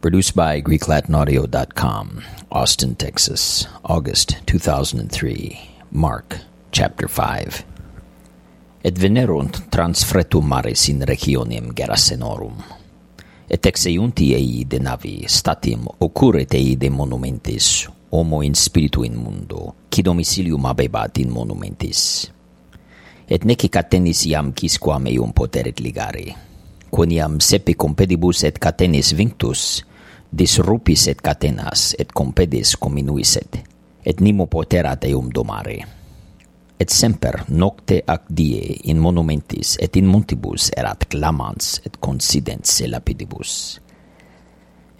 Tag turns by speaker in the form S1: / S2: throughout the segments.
S1: Produced by GreekLatinAudio.com, Austin, Texas, August 2003. Mark, Chapter 5. Et venerunt trans fretum maris in regionem Gerasenorum. Et exeiunti ei de navi statim occurret ei de monumentis homo in spiritu in mundo, qui domicilium abebat in monumentis. Et necic catenis iam quisquam eum poteret ligare, quoniam sepe compedibus et catenis vinctus, disrupis et catenas, et compedis cominuiset, et nimo poterat eum domare. Et semper nocte ac die in monumentis et in montibus erat clamans et considens se lapidibus.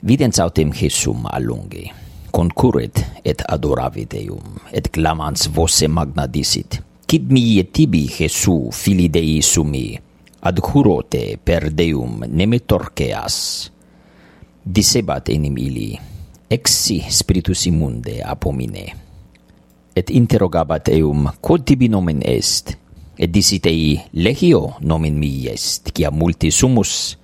S1: Videns autem Jesum allungi concurret et adoravit eum, et clamans voce magna disit quid mi et tibi, Jesu, fili Dei sumi, adhurote per Deum nemetorceas, dissebat enim ili, exsi spiritus immunde apomine. Et interrogabat eum, quod tibi nomen est? Et dicit ei, legio nomen mi est, quia multi sumus,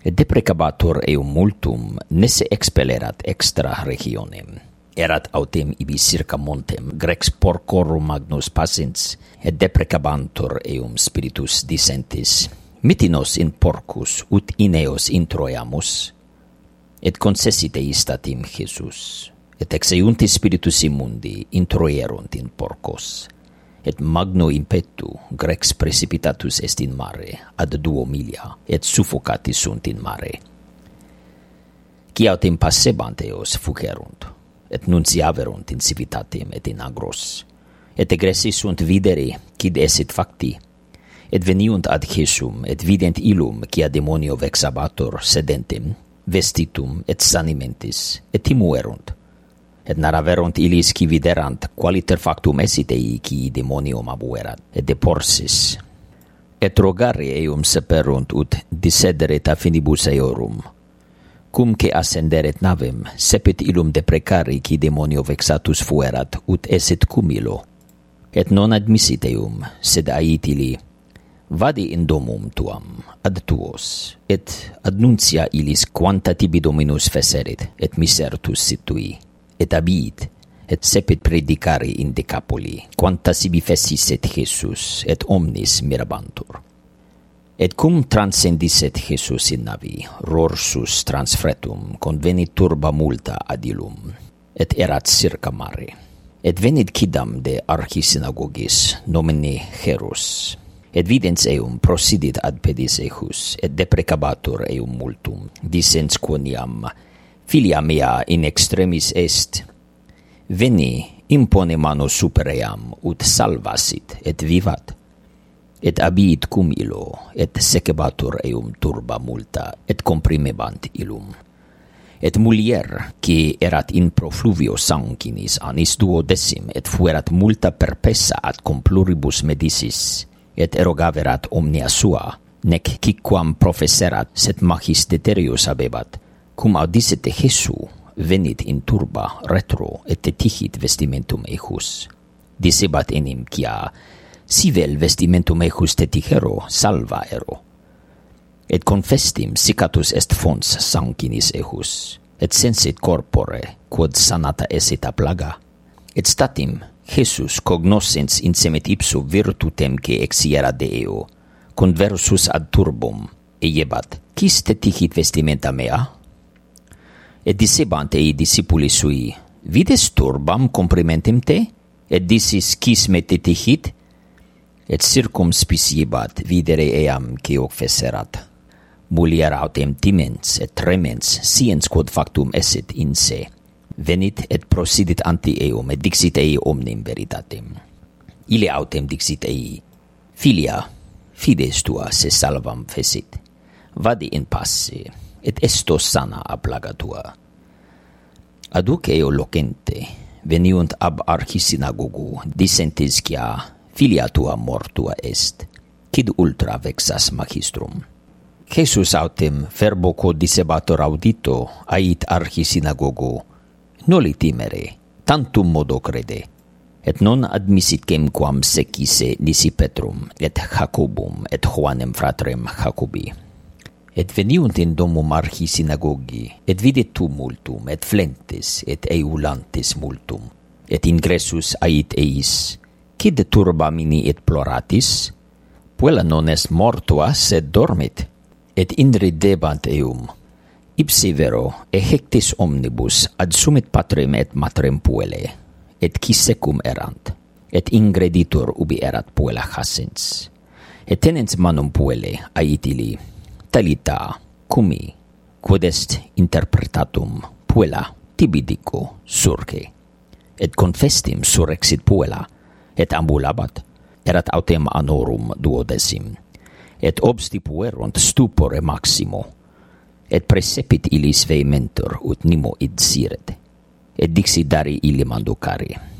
S1: et deprecabatur eum multum, nesse expellerat extra regionem. Erat autem ibi circa montem, grex porcorum magnus passens, et deprecabantur eum spiritus dissentis, mitinos in porcus ut ineos introiamus, et concessit eistatim Jesus, et exeunti spiritus immundi introierunt in porcos, et magno impetu grex precipitatus est in mare, ad duo milia, et suffocati sunt in mare. Ciaut impassebant eos fucerunt, et nunciaverunt in civitatem et in agros, et egressi sunt videri, quid esit facti, et veniunt ad Jesum, et vident illum, quia demonio vexabator sedentem, vestitum et sanimentis, et timuerunt, et naraverunt illis qui viderant qualiter factum esit ei qui demonium abuerat, et deporsis. Et rogare eum seperunt ut dissederet a finibus eorum, cumque ascenderet navem, sepet illum deprecari qui demonio vexatus fuerat, ut esit cum ilo, et non admisit eum, sed ait illi, Vadi in domum tuam, ad tuos, et adnuncia illis quanta tibi Dominus feserit, et misertus situi, et abit et sepit predicari in decapoli, quanta sibi fesisset Jesus, et omnis mirabantur. Et cum transcendisset Jesus in navi, rorsus transfretum, convenit turba multa ad illum et erat circa mare. Et venit quidam de archi synagogis, nomine Herus, et videns eum prosidit ad pedis ejus, et deprecabatur eum multum, dicens quoniam, filia mea in extremis est, veni, impone mano super eam, ut salvasit, et vivat, et abiit cum illo, et secebatur eum turba multa, et comprimebant illum. Et mulier, qui erat in profluvio sanguinis anis duodecim, et fuerat multa perpessa ad compluribus medicis, et erogaverat omnia sua, nec cicquam professerat, sed magis deterius abebat, cum audisset de Jesu, venit in turba retro et tetigit vestimentum ejus. Dicebat enim quia, si vel vestimentum ejus tetigero, salva ero. Et confestim sicatus est fons sanguinis ejus, et sensit corpore, quod sanata esit a plaga. Et statim Jesus cognoscens in semet virtutem virtutemque exiera Deo, conversus ad turbum, e iebat, quis te ticit vestimenta mea? Et dissebant ei discipuli sui, Vides turbam comprimentem te? Et disis, quis me te ticit? Et circumspiciebat, iebat, videre eam que hoc feserat. Mulier autem timens et tremens, siens quod factum esset in se venit et prosidit anti eum, et dixit ei omnem veritatem. Ile autem dixit ei, Filia, fides tua se salvam fesit, vadi in passe, et esto sana a plaga tua. Aduc eo locente, veniunt ab archi synagogu, dissentis cia filia tua mortua est, quid ultra vexas magistrum. Jesus autem ferboco disebator audito ait archisinagogu, noli timere, tantum modo crede. Et non admisit quamquam secise nisi Petrum, et Jacobum, et Juanem fratrem Jacobi. Et veniunt in domum archi synagogi, et videt tumultum, et flentes, et eulantes multum. Et ingressus ait eis, cid turba mini et ploratis? Puella non est mortua, sed dormit. Et inridebant eum, Ipsivero ehectis omnibus ad sumit patrem et matrem puele, et cissecum erant, et ingreditur ubi erat puella hasens. Et tenens manum puele, ait ili, talita, cumi, quod est interpretatum puella tibi dico surge. Et confestim surrexit puella, et ambulabat, erat autem anorum duodecim et obstipuerunt stupore maximo, et precipit illis vehmentur ut nimo id siret et dixi dari illi manducari.